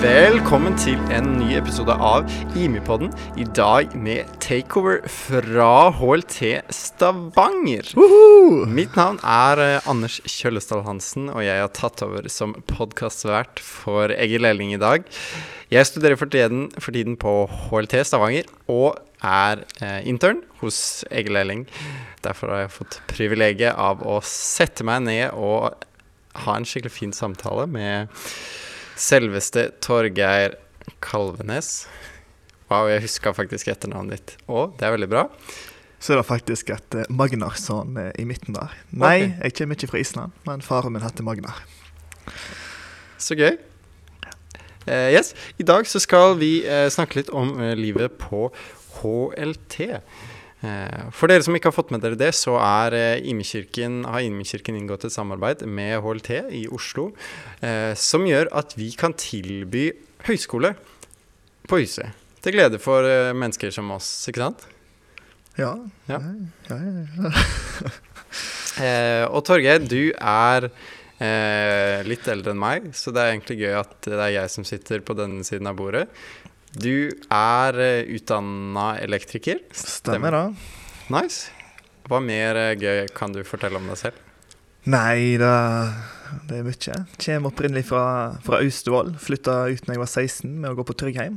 Velkommen til en ny episode av Imipodden. I dag med takeover fra HLT Stavanger. Mitt navn er eh, Anders Kjøllesdal Hansen, og jeg har tatt over som podkastvert for Egil Elling i dag. Jeg studerer for tiden, for tiden på HLT Stavanger og er eh, intern hos Egil Elling. Derfor har jeg fått privilegiet av å sette meg ned og ha en skikkelig fin samtale med Selveste Torgeir Kalvenes. Wow, jeg huska faktisk etternavnet ditt. og det er veldig bra. Så er det faktisk et eh, Magnarsson eh, i midten der. Nei, okay. jeg kommer ikke fra Island, men faren min heter Magnar. Så gøy. Uh, yes, I dag så skal vi uh, snakke litt om uh, livet på HLT. Eh, for dere som ikke har fått med dere det, så er eh, Imekirken, har Imekirken inngått et samarbeid med HLT i Oslo, eh, som gjør at vi kan tilby høyskole på huset. Til glede for mennesker som oss, ikke sant? Ja. Ja. ja, ja, og Torgeir, du er eh, litt eldre enn meg, så det er egentlig gøy at det er jeg som sitter på denne siden av bordet. Du er uh, utdanna elektriker. Stemmer det. Nice. Hva mer eh, gøy kan du fortelle om deg selv? Nei, det, det er mye. Kjem opprinnelig fra, fra Austevoll. Flytta ut da jeg var 16 med å gå på Tryggheim.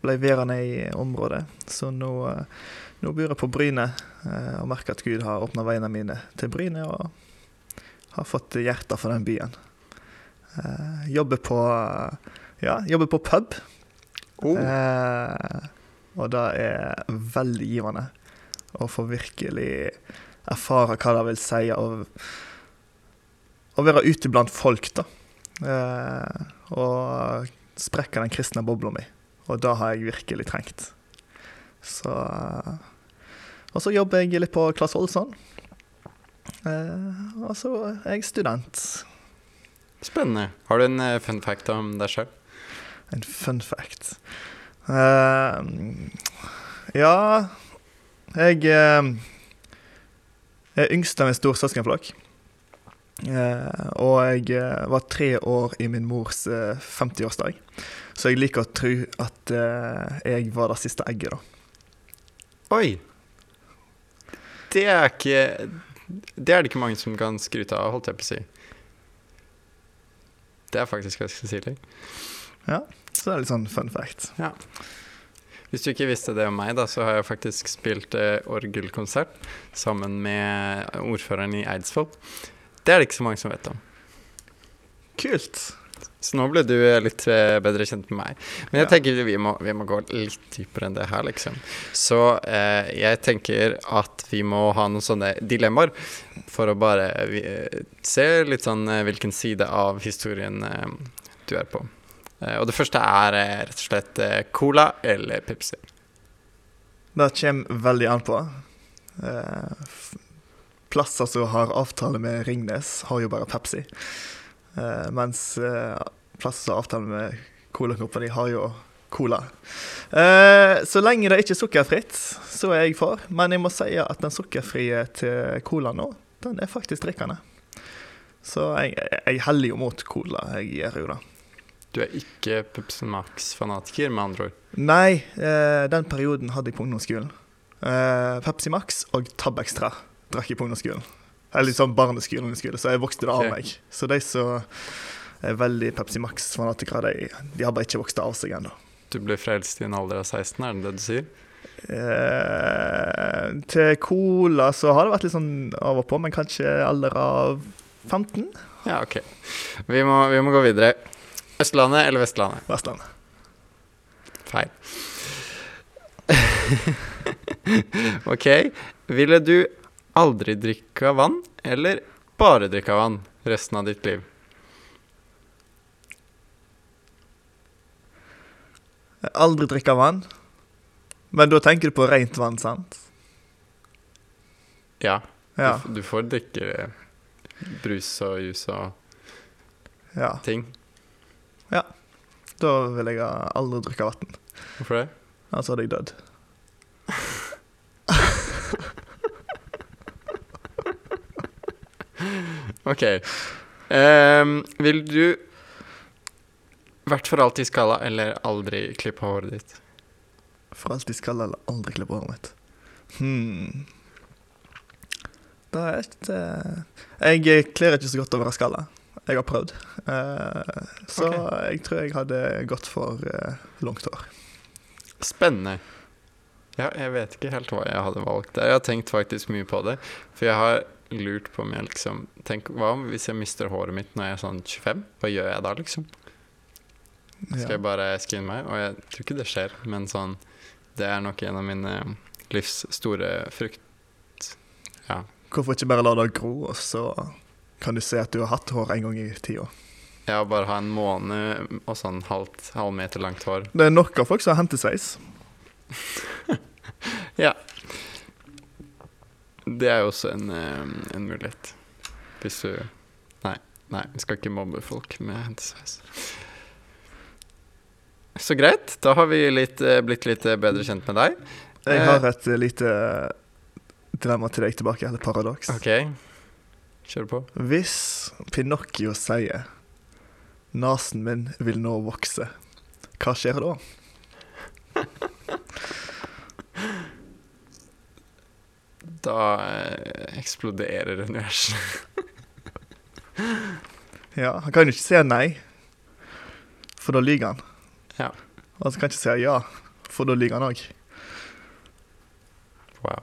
Ble værende i området, så nå, eh, nå bor jeg på Bryne eh, og merker at Gud har åpna veiene mine til Bryne og har fått hjertet for den byen. Eh, Jobber på ja, jobber på pub. Oh, Eh, og det er veldig givende å få virkelig erfare hva det vil si å, å være ute blant folk, da. Eh, og sprekke den kristne bobla mi. Og det har jeg virkelig trengt. Så Og så jobber jeg litt på Claes Olsson. Eh, og så er jeg student. spennende. Har du en eh, fun fact om deg sjøl? En fun fact. Uh, ja Jeg uh, er yngst av en stor søskenflokk. Eh, og jeg eh, var tre år i min mors eh, 50-årsdag. Så jeg liker å tro at eh, jeg var det siste egget, da. Oi! Det er ikke Det er det ikke mange som kan skryte av, holdt jeg på å si. Det er faktisk ganske stilig. Så det er litt sånn fun fact. Hvis du ikke visste det om meg, da, så har jeg faktisk spilt eh, orgelkonsert sammen med ordføreren i Eidsvoll. Det er det ikke så mange som vet om. Kult. Så nå ble du eh, litt eh, bedre kjent med meg. Men jeg Ja. tenker vi må, vi må gå litt dypere enn det her, liksom. Så eh, jeg tenker at vi må ha noen sånne dilemmaer for å bare vi, eh, se litt sånn hvilken side av historien du er på. Eh, og det første er eh, rett og slett eh, cola eller Pepsi. Det kommer veldig an på. Plasser som har avtale med Ringnes, har jo bare Pepsi. Mens plasser som har avtale med Cola Company, har jo Cola. Så lenge det ikke er sukkerfritt, så er jeg for. Men jeg må si at den sukkerfrie til Cola nå, den er faktisk drikkende. Så jeg, jeg heller jo mot Cola. Jeg gjør jo det. Du er ikke Pepsi Max-fanatiker, med andre ord. Nei, eh, den perioden hadde jeg på ungdomsskolen. Eh, Pepsi Max og Tab Extra drakk jeg på ungdomsskolen. Eller litt sånn barneskolen, ungdomsskole, så jeg vokste det av meg. Så de som er veldig Pepsi Max-fanatikere, de, de har bare ikke vokst av seg ennå. Du ble frelst i en alder av 16, er det det du sier? Eh, til Cola så har det vært litt sånn av og på, men kanskje alder av 15? Ja, OK. Vi må, vi må gå videre. Østlandet eller Vestlandet? Vestlandet. Feil. OK. Ville du aldri drikke vann, eller bare drikke vann resten av ditt liv? Aldri drikke vann. Men da tenker du på rent vann, sant? Ja. Ja. Du, du får drikke brus og jus og ja. ting. Da ville jeg aldri drikke vann. Hvorfor det? Altså hadde jeg dødd. Ok. Um, vil du vært for alltid skalla eller aldri klippe håret ditt? For alltid skalla eller aldri klippe håret mitt. Hmm. Det er et eh, Jeg kler ikke så godt være skalla. Jeg har prøvd. Eh, så okay. jeg tror jeg hadde gått for eh, langt hår. Spennende. Ja, jeg vet ikke helt hva jeg hadde valgt der. Jeg har tenkt faktisk mye på det. For jeg har lurt på om jeg liksom Tenk, hva om hvis jeg mister håret mitt når jeg er sånn 25? Hva gjør jeg da, liksom? Skal jeg bare skinne meg? Og jeg tror ikke det skjer, men sånn Det er nok en av mine livs store frukt... Hvorfor ikke bare la det gro, og så kan du se at du har hatt hår en gang i tida? Ja, bare ha en måned og sånn halvt, halvmeter langt hår. Det er nok av folk som har hentesveis. Ja. Det er jo også en, en mulighet. Hvis du Nei, nei, vi skal ikke mobbe folk med hentesveis. Så greit. Da har vi litt, eh, blitt litt eh, bedre kjent med deg. Jeg har et eh, lite dilemma til deg tilbake, eller paradoks. OK. Kjør på. Hvis Pinocchio sier 'nesen min vil nå vokse', hva skjer da? Da eh, eksploderer universet. Ja, Han kan jo ikke si nei, for da lyver han. Ja. Og han kan ikke si ja, for da lyver han òg. Wow.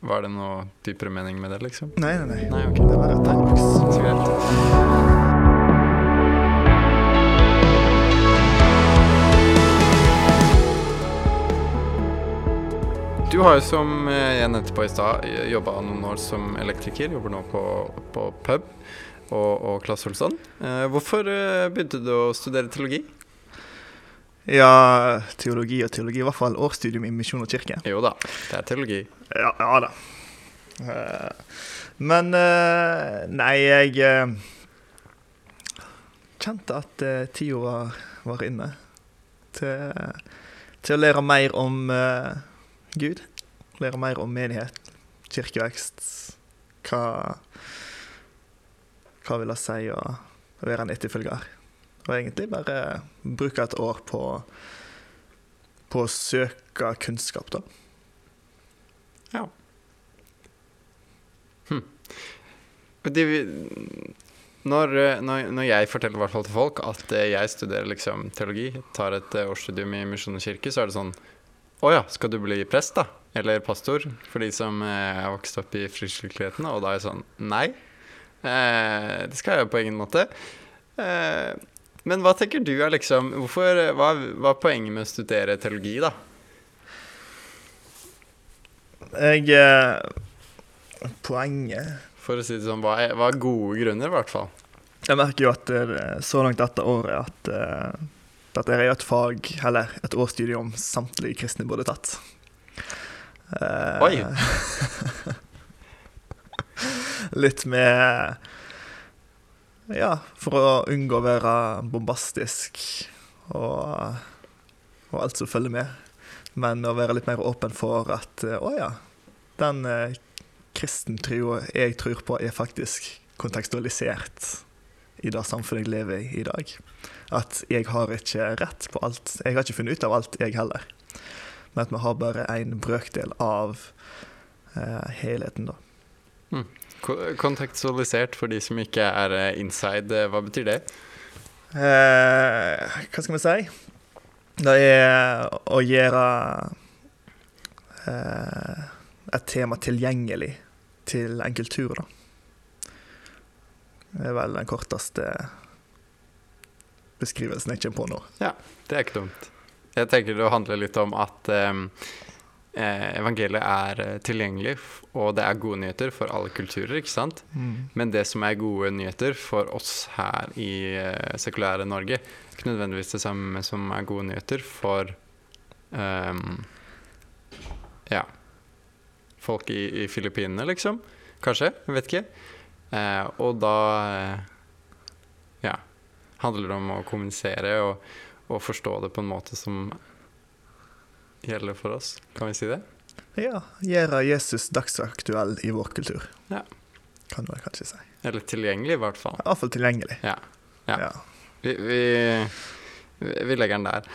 Var det noe dypere mening med det, liksom? Nei, nei, nei. Nei, ok. Det var et paradoks. Så greit. Du har jo, som jeg nevnte på i stad, jobba noen år som elektriker. Jobber nå på, på pub og, og Claes Olsson. Eh, hvorfor eh, begynte du å studere teologi? Ja, teologi og teologi, i hvert fall årsstudium i Misjon og kirke. Jo da, det er teologi. Ja, ja da. Eh, Men eh, nei, jeg eh, kjente at tida var, var inne til, til å lære mer om Gud. Lære mer om menighet, kirkevekst. Hva Hva vil det si å være en etterfølger? Og egentlig bare bruke et år på, på å søke kunnskap, da. De, når, eh, når, når jeg forteller hvert fall til folk at eh, jeg studerer liksom teologi, tar et eh, årsstudium i Misjon og kirke, så er det sånn Å ja, skal du bli prest, da? Eller pastor? For de som er vokst opp i frikirkeligheten. Og da er jeg sånn Nei. Eh, det skal jeg på ingen måte. Eh, men hva tenker du er liksom Hvorfor Hva, hva er poenget med å studere teologi, da? Jeg eh, Poenget For å si det sånn, hva er, hva er gode grunner, i hvert fall? Jeg merker jo at det, så langt dette året at eh, dette er et fag, eller et årsstudium samtlige kristne burde tatt. Eh, Oi. Litt med Ja, for å unngå å være bombastisk og, og alt som følger med. Men å være litt mer åpen for at eh, å ja, den eh, jeg tror på, er faktisk kontekstualisert i det samfunnet jeg lever i i dag. At jeg har ikke rett på alt. Jeg har ikke funnet ut av alt, jeg heller. Men at vi har bare en brøkdel av eh, helheten, da. Ko- Kontekstualisert for de som ikke er eh, inside, eh, hva betyr det? Eh, hva skal vi si? Det er å gjøre eh, et tema tilgjengelig til en kultur, da. Det er vel den korteste beskrivelsen jeg kommer på nå. Ja, Det er ikke dumt. Jeg tenker det handler litt om at eh, eh, evangeliet er eh, tilgjengelig, og det er gode nyheter for alle kulturer, ikke sant? Men det som er gode nyheter for oss her i eh, sekulære Norge, er ikke nødvendigvis det samme som er gode nyheter for um, ja, folk i, i Filippinene, liksom. Kanskje. Jeg vet ikke. Uh, og da uh, ja. handler det om å kommunisere og, og forstå det på en måte som gjelder for oss. Kan vi si det? Ja, gjøre Jesus dagsaktuell i vår kultur. Ja. Kan du vel kanskje si. Eller tilgjengelig, i hvert fall. Iallfall tilgjengelig. Ja. Ja. Ja. Vi, vi, vi legger den der.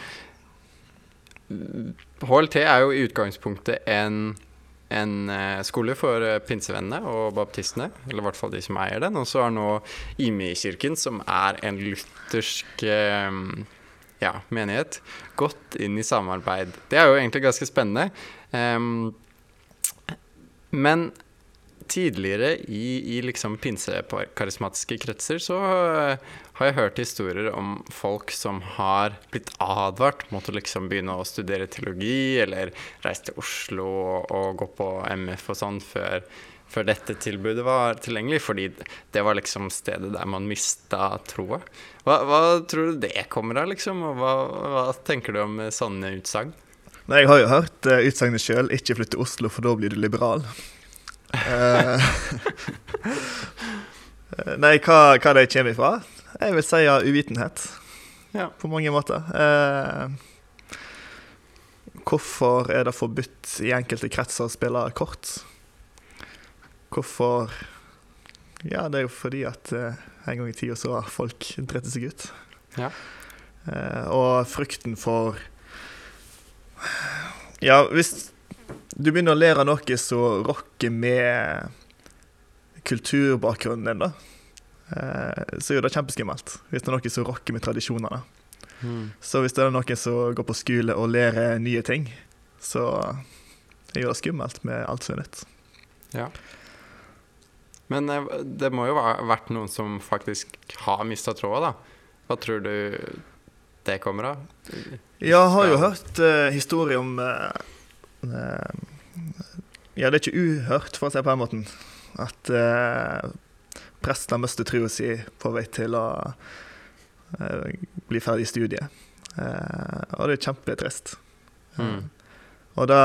HLT er jo i utgangspunktet en, en eh, skole for eh, pinsevennene og baptistene, eller i hvert fall de som eier den. Og så har nå Imi-kirken, som er en luthersk eh, ja, menighet, gått inn i samarbeid. Det er jo egentlig ganske spennende. Um, men tidligere i, i liksom pinsekarismatiske kretser så øh, har jeg hørt historier om folk som har blitt advart mot å liksom begynne å studere teologi, eller reise til Oslo og, og gå på MF og sånn før, før dette tilbudet var tilgjengelig, fordi det var liksom stedet der man mista troa. Hva, hva tror du det kommer av, liksom? Og hva, hva tenker du om sånne utsagn? Nei, jeg har jo hørt uh, utsagnet sjøl 'ikke flytt til Oslo, for da blir du liberal'. Eh, nei, hva, hva det kommer ifra? Jeg vil si av uvitenhet, Ja. på mange måter. Uh, hvorfor er det forbudt i enkelte kretser å spille kort? Hvorfor Ja, det er jo fordi at eh, en gang i tida så har folk dritt seg ut. Ja. Eh, og frykten for Ja, hvis du begynner å lære noe som rocker med kulturbakgrunnen din, da, eh, så er jo det kjempeskummelt. Hvis det er noe som rocker med tradisjonene. Mm. Så hvis det er noen som går på skole og lærer nye ting, så er jo det skummelt med alt som er nytt. Ja. Men eh, det må jo ha vært noen som faktisk har mista tråda, da. Hva tror du det kommer av? Jeg har jo hørt uh, historier om uh, Ja, det er ikke uhørt, for å si det på den måten, at uh, prester mister trua si på vei til å bli ferdig i studiet. Og det er kjempetrist. Mm. Og det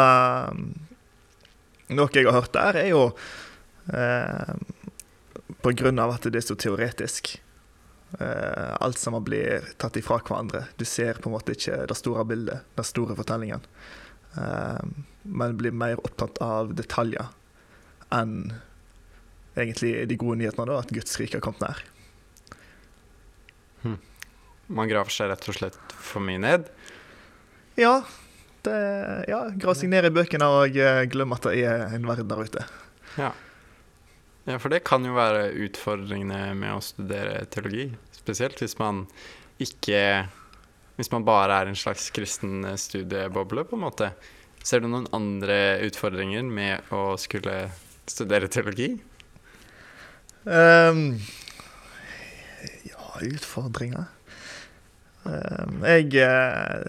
Noe jeg har hørt der, er jo på grunn av at det er så teoretisk. Eh, alt sammen blir tatt ifra hverandre. Du ser på en måte ikke det store bildet, den store fortellingen. Eh, men blir mer opptatt av detaljer enn egentlig de gode nyhetene, da, at Guds rike har kommet nær. Man graver seg rett og slett for mye ned. Ja, det, ja grav seg ned i bøkene og eh, glem at det er en verden der ute. Ja. Ja, for det kan jo være utfordringene med å studere teologi. Spesielt hvis man ikke Hvis man bare er en slags kristen studieboble, på en måte. Ser du noen andre utfordringer med å skulle studere teologi? Um, ja, utfordringer um, Jeg uh,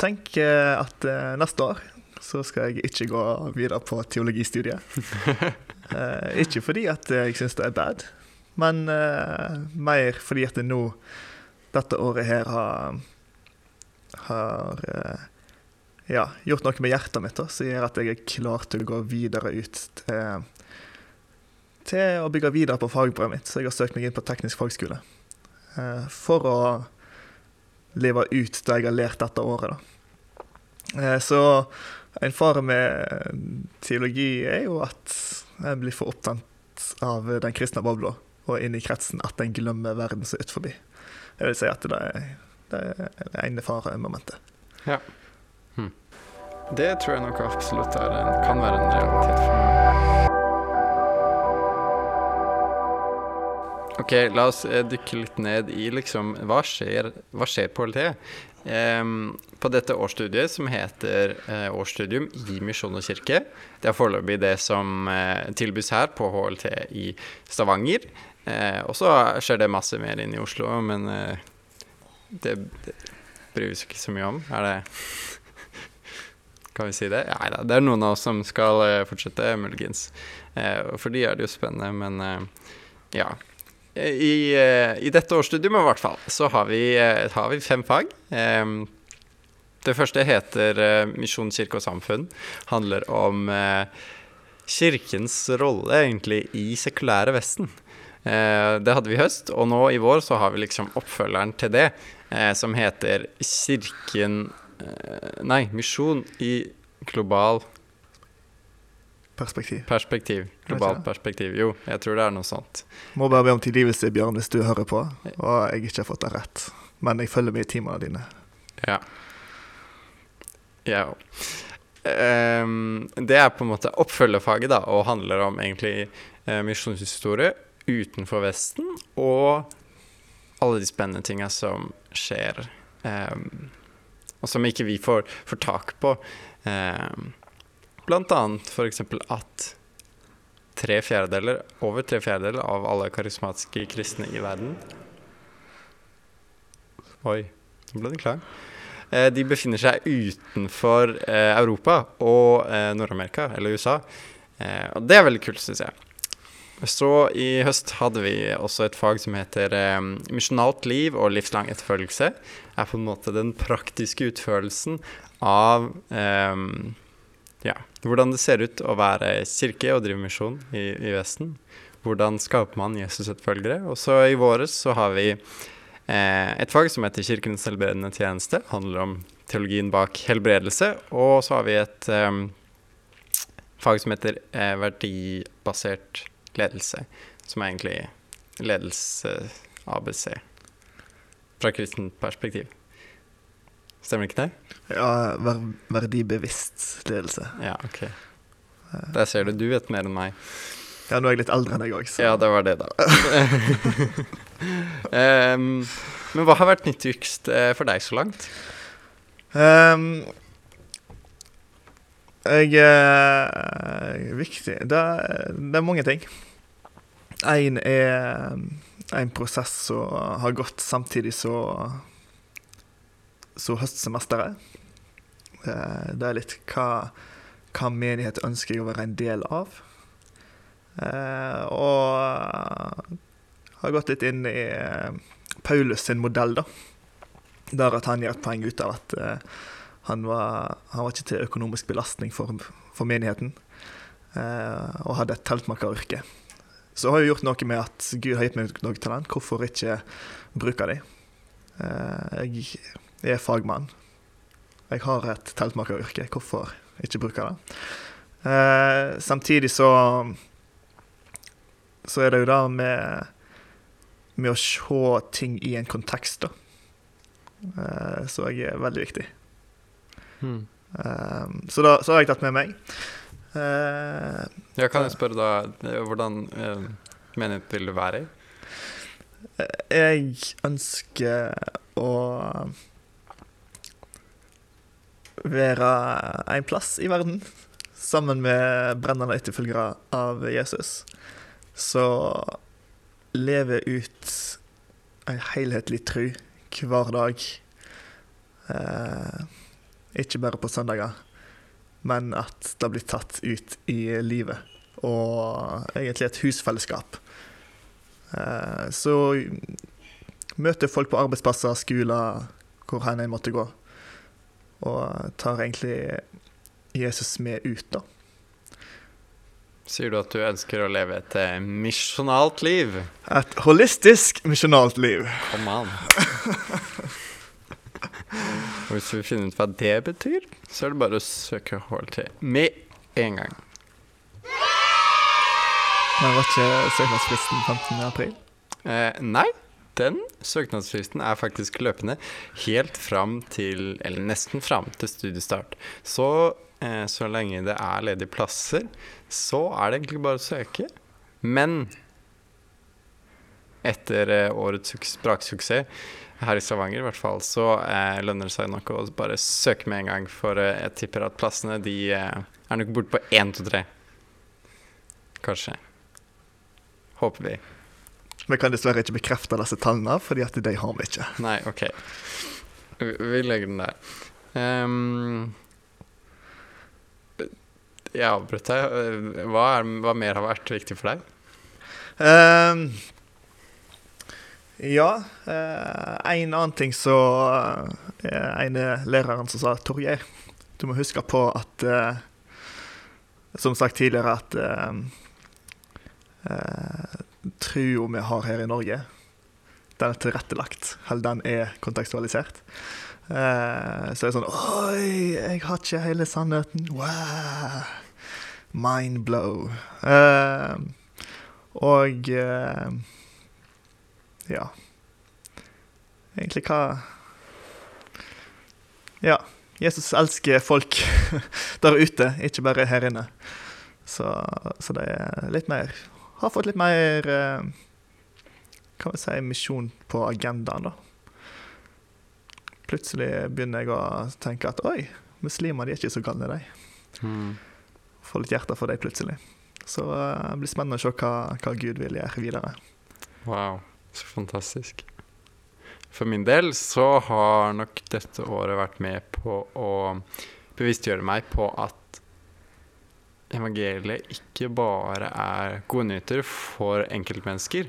tenker at uh, neste år så skal jeg ikke gå videre på teologistudiet. Eh, ikke fordi at jeg syns det er bad, men eh, mer fordi at jeg nå dette året her har, har eh, ja, gjort noe med hjertet mitt da, som gjør at jeg er klar til å gå videre ut til til å bygge videre på fagbrevet mitt, så jeg har søkt meg inn på teknisk fagskole. Eh, For å leve ut det jeg har lært dette året, da. Eh, Så en fare med teologi er jo at en blir for opptatt av den kristne bobla og inn i kretsen at en glemmer verden som er utenfor. Jeg vil si at det er det er det ene faremomentet. Det tror jeg nok absolutt er en, kan være en realitet for meg. Ok, la oss eh, dykke litt ned i liksom Hva skjer, hva skjer på LT? Em, på dette årsstudiet, som heter eh, Årsstudium i Misjon og kirke. Det er foreløpig det som eh, tilbys her på HLT i Stavanger. Eh, og så skjer det masse mer inn i Oslo, men eh, det, det bryr vi oss ikke så mye om. Er det Kan vi si det? Nei da, det er noen av oss som skal eh, fortsette, muligens. Eh, for de er det jo spennende, men eh, ja. I, eh, I dette årsstudiet i hvert fall, så har vi, eh, har vi fem fag. Em, det første heter eh, Misjon, kirke og samfunn. Handler om eh, kirkens rolle egentlig i sekulære Vesten. Eh, det hadde vi i høst, og nå i vår så har vi liksom oppfølgeren til det, som heter Kirken Nei, Misjon i global Perspektiv. perspektiv. Globalt perspektiv. Jo, jeg tror det er noe sånt. Må bare be om tilgivelse, Bjørn, hvis du hører på, og jeg ikke har fått det rett. Men jeg følger med i timene dine. Ja. Ja. Um, det er på en måte oppfølgerfaget, da, og handler om egentlig uh, misjonshistorie utenfor Vesten, og alle de spennende tinga som skjer, um, og som ikke vi får, får tak på. Um, blant annet f.eks. at tre fjerdedeler, over tre fjerdedeler av alle karismatiske kristne i verden Oi, nå ble det klar. Eh, de befinner seg utenfor eh, Europa og eh, Nord-Amerika, eller USA. Og det er veldig kult, syns jeg. Så i høst hadde vi også et fag som heter eh, Misjonalt liv og livslang etterfølgelse. er på en måte den praktiske utførelsen av eh, ja, hvordan det ser ut å være kirke og drive misjon i, i Vesten. Hvordan skaper man Jesus-etterfølgere? Og så i våres så har vi et fag som heter Kirkens helbredende tjeneste. handler om teologien bak helbredelse. Og så har vi et eh, fag som heter eh, verdibasert ledelse. Som er egentlig ledelse-ABC fra kristent perspektiv. Stemmer ikke det? Ja, ver verdibevisst ledelse. Ja, ok. Der ser du. Du vet mer enn meg. Ja, nå er jeg litt eldre enn deg òg, så Ja, det var det, da. um, men hva har vært nyttigst eh, for deg så langt? Um, Jeg er Viktig det, det er mange ting. Én er en prosess som har gått samtidig som så høstsemesteret. Eh, Det er litt hva, hva menighet ønsker jeg å være en del av. Eh, og har gått litt inn i eh, Paulus sin modell, da. Der at han gjør et poeng ut av at eh, han, var, han var ikke til økonomisk belastning for, for menigheten. eh, og hadde et teltmakeryrke. Så har jeg gjort noe med at Gud har gitt meg noe talent. Hvorfor ikke bruke det? Eh, jeg er fagmann. Jeg har et teltmakeryrke. Hvorfor ikke bruke det? Samtidig så så er det jo det med, med å se ting i en kontekst, da. Uh, så jeg er veldig viktig. Hmm. Eh, så da så har jeg tatt med meg. Uh, Ja, kan jeg spørre da hvordan mener du til du være jeg ønsker å være en plass i verden sammen med brennende etterfølgere av Jesus. Så leve ut en helhetlig tru hver dag. Eh, ikke bare på søndager, men at det blir tatt ut i livet. Og egentlig et husfellesskap. Eh, så møter folk på arbeidsplasser, skoler, hvor hen jeg måtte gå. Og tar egentlig Jesus med ut, da. Sier du at du ønsker å leve et eh, misjonalt liv? Et holistisk misjonalt liv. Kom an. Og hvis du vil finne ut hva det betyr, så er det bare å søke HLT med en gang. Men var ikke søknadsfristen 15. april? Eh, nei, den søknadsfristen er faktisk løpende helt fram til Eller nesten fram til studiestart. Så eh, så lenge det er ledige plasser, så er det egentlig bare å søke. Men etter eh, årets braksuksess her i Stavanger i hvert fall, så eh, lønner det seg nok å bare søke med en gang. For eh, jeg tipper at plassene de eh, er nok borte på én, to, tre. Kanskje. Håper vi. Vi kan dessverre ikke bekrefte disse tallene, fordi at de har vi ikke. Nei, OK. Vi, legger den der. Um, jeg avbrøt deg. Hva, er, hva mer har vært viktig for deg? Um, ja, eh, en annen ting så eh, ene læreren som sa Torgeir, du må huske på at eh, Som sagt tidligere, at eh, eh, trua vi har her i Norge, den er tilrettelagt, eller den er kontekstualisert. Eh, så er sånn Oi, jeg har ikke hele sannheten. Wow. Mind blow. Eh, og eh, Ja. Egentlig hva Ja. Jesus elsker folk der ute, ikke bare her inne. Så, så det er litt mer Har fått litt mer eh, Hva vil jeg si misjon på agendaen, da. Plutselig begynner jeg å tenke at oi, muslimer de er ikke så gale, de. Mm. Får litt hjerte for dem plutselig. Så eh, det blir spennende å se hva, hva Gud vil gjøre videre. Wow, så fantastisk. For min del så har nok dette året vært med på å bevisstgjøre meg på at evangeliet ikke bare er gode nyheter for enkeltmennesker,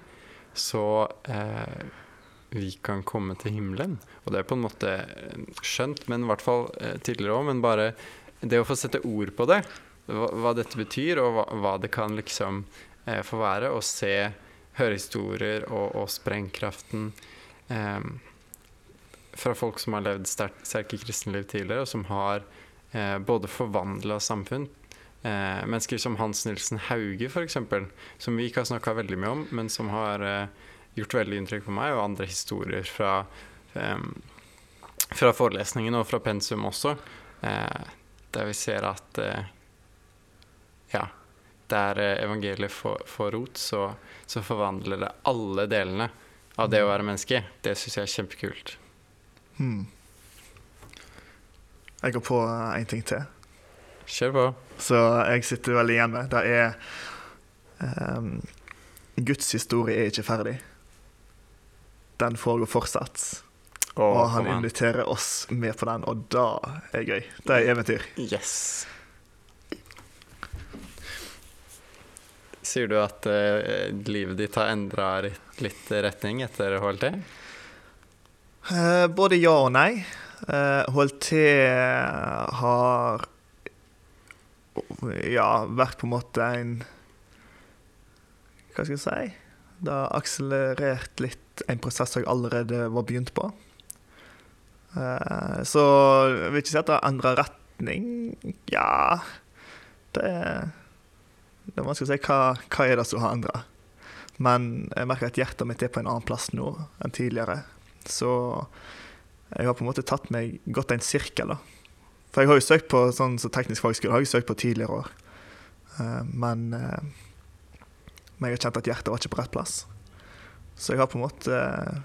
så eh, vi kan komme til himmelen. Og det er på en måte skjønt, men i hvert fall eh, tidligere òg. Men bare det å få sette ord på det, hva, hva dette betyr, og hva, hva det kan liksom eh, få være, og se, høre historier og, og sprengkraften eh, fra folk som har levd sterk, sterke kristenliv tidligere, og som har eh, både forvandla samfunn. Eh, mennesker som Hans Nilsen Hauge, f.eks., som vi ikke har snakka veldig mye om, men som har eh, gjort veldig inntrykk på meg, og andre historier fra, eh, fra forelesningen og fra pensum også, eh, der vi ser at eh, ja, der eh, evangeliet får, rot, så, så forvandler det alle delene av det å være menneske. Det syns jeg er kjempekult. Hmm. Jeg går på en ting til. Kjør på. Så jeg sitter veldig igjen med. Det er um, Guds historie er ikke ferdig. Den foregår fortsatt. Oh, og han inviterer oss med på den, og da er gøy. Det er eventyr. Yes. Sier du at uh, livet ditt har endra litt retning etter HLT? Uh, både ja og nei. Uh, HLT har ja, vært på en måte en Hva skal jeg si? Det har akselerert litt en prosess jeg allerede var begynt på. Eh, så jeg vil ikke si at det har endra retning. Ja Det er, det er vanskelig å si hva, hva er det som har endra. Men jeg merker at hjertet mitt er på en annen plass nå enn tidligere. Så jeg har på en måte tatt meg godt en sirkel, da. For jeg har jo søkt på sånn så teknisk fagskole har jeg søkt på tidligere år. Eh, men, eh, men jeg har kjent at hjertet var ikke på rett plass. Så jeg har på en måte eh,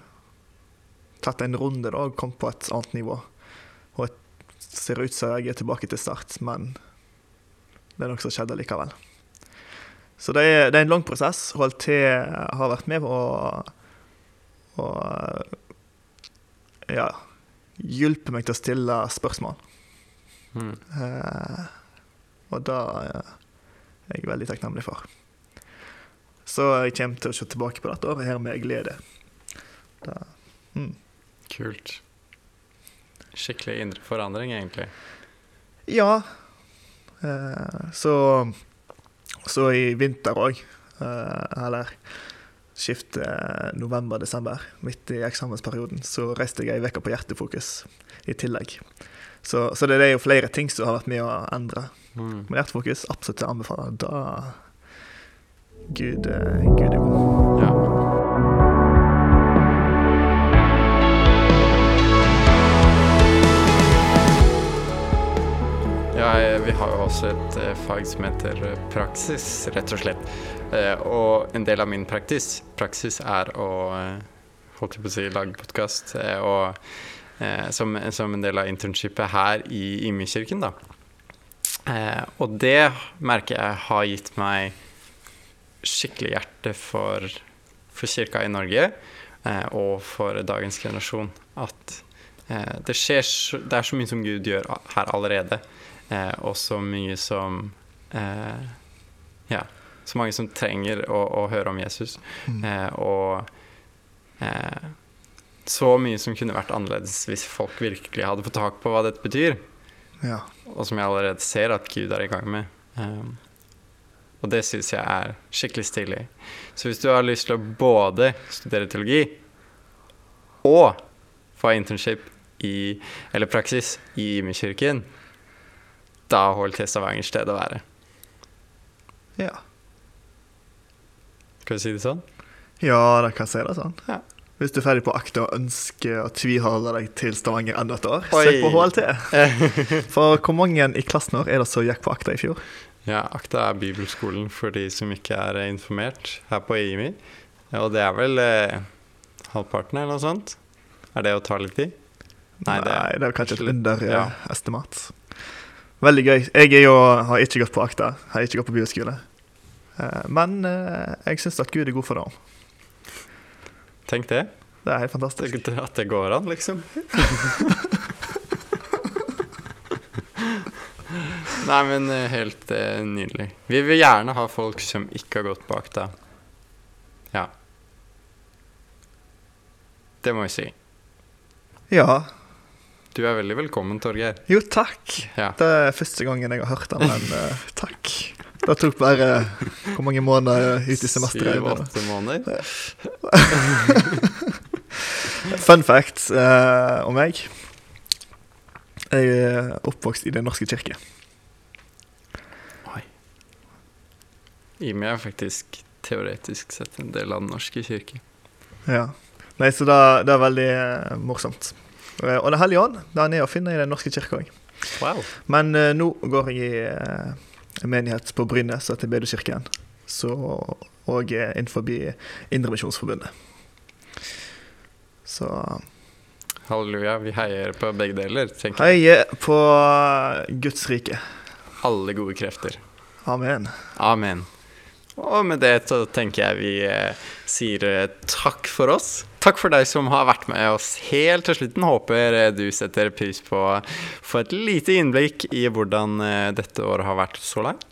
tatt en runde da, og kommet på et annet nivå. Og det ser ut som jeg er tilbake til start, men det er noe som skjedde likevel. Så det er, det er en lang prosess. HLT har vært med på å, å ja, hjelpe meg til å stille spørsmål. Mm. Og det er jeg veldig takknemlig for. Så jeg kommer til å se tilbake på dette året her med glede. Da, mm. Kult. Skikkelig indre forandring, egentlig. Ja. Eh, så Så i vinter òg, eh, eller skiftet november-desember, midt i eksamensperioden, så reiste jeg ei uke på Hjertefokus i tillegg. Så, så det er jo flere ting som har vært med å endre. Mm. Men Hjertefokus absolutt å anbefale. Da Gud, eh, Gud er god. Ja. Ja, eh, vi har jo også et eh, fag som heter praksis, rett og slett. Og en del av min praktis, praksis er å holdt jeg på å si, lage podkast. Og som, som en del av internshipet her i Imekirken, da. Eh, og det merker jeg har gitt meg skikkelig hjerte for, for kirka i Norge eh, og for dagens generasjon. At eh, det skjer så, Det er så mye som Gud gjør her allerede. Eh, og så mye som eh, Ja. Så mange som trenger å, å høre om Jesus. Mm. Eh, og eh, så mye som kunne vært annerledes hvis folk virkelig hadde fått tak på hva dette betyr Ja. og som jeg allerede ser at Gud er i gang med. Um, og det syns jeg er skikkelig stilig. Så hvis du har lyst til å både studere teologi og få internship i, eller praksis i Imekirken, da er HLT Stavanger sted å være. Ja. Skal vi si det sånn? Ja, da kan jeg si det sånn. Ja. Hvis du er ferdig på akta og ønsker å tviholde deg til Stavanger enda et år, Oi. søk på HLT. For hvor mange i klassen vår er det som gikk på akta i fjor? Ja, Akta er bibelskolen for de som ikke er eh, informert her på IMI. Og det er vel eh, halvparten eller noe sånt? Er det å ta litt tid? Nei, det er, vel kanskje et underestimat. ja. Veldig gøy. Jeg er jo, har ikke gått på akta, har ikke gått på bibelskole. Eh, Men eh, jeg syns at Gud er god for det. Tenk det. Det er helt fantastisk. Tenk At det går an, liksom. Nei, men eh, helt eh, nydelig. Vi vil gjerne ha folk som ikke har gått bak deg. Ja. Det må jeg si. Ja. Du er veldig velkommen, Torgeir. Jo, takk. Ja. Det er første gangen jeg har hørt den, men uh, takk. Det tok bare hvor mange måneder ut i semesteret. Syv-åtte måneder. Fun fact eh, om meg. Jeg er oppvokst i Den norske kirke. Imi er faktisk teoretisk sett en del av Den norske kirke. Ja. Nei, så det, det er veldig eh, morsomt. Eh, og Den hellige ånd den er å finne i Den norske kirke òg. Wow. Men eh, nå går jeg i eh, menighet på Brynnes, etter Bedekirken. Så Og innenfor Indremisjonsforbundet. Så Halleluja. Vi heier på begge deler, tenker jeg. heier på Guds rike. Alle gode krefter. Amen. Amen. Og med det så tenker jeg vi eh, sier eh, takk for oss. Takk for deg som har vært med oss helt til slutten. Håper du setter pris på å få et lite innblikk i hvordan eh, dette året har vært så langt.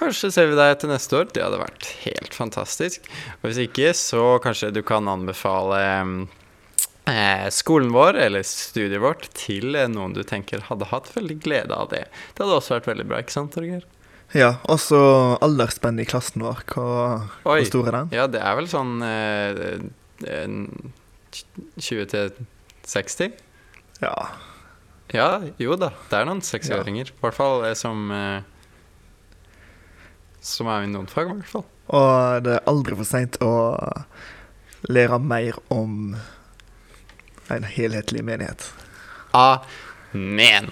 Kanskje ser vi deg til neste år. Det hadde vært helt fantastisk. Og hvis ikke, så kanskje du kan anbefale eh, skolen vår eller studiet vårt til eh, noen du tenker hadde hatt veldig glede av det. Det hadde også vært veldig bra, ikke sant, Torgeir? Ja, også aldersspennet i klassen vår. Hvor, hvor stor er den? Ja, det er vel sånn 20 til 60? Ja. Ja, jo da. Det er noen seksåringer. I hvert fall eh, som eh, Som er i noen fag, i hvert fall. Og det er aldri for seint å lære mer om en helhetlig menighet. Amen.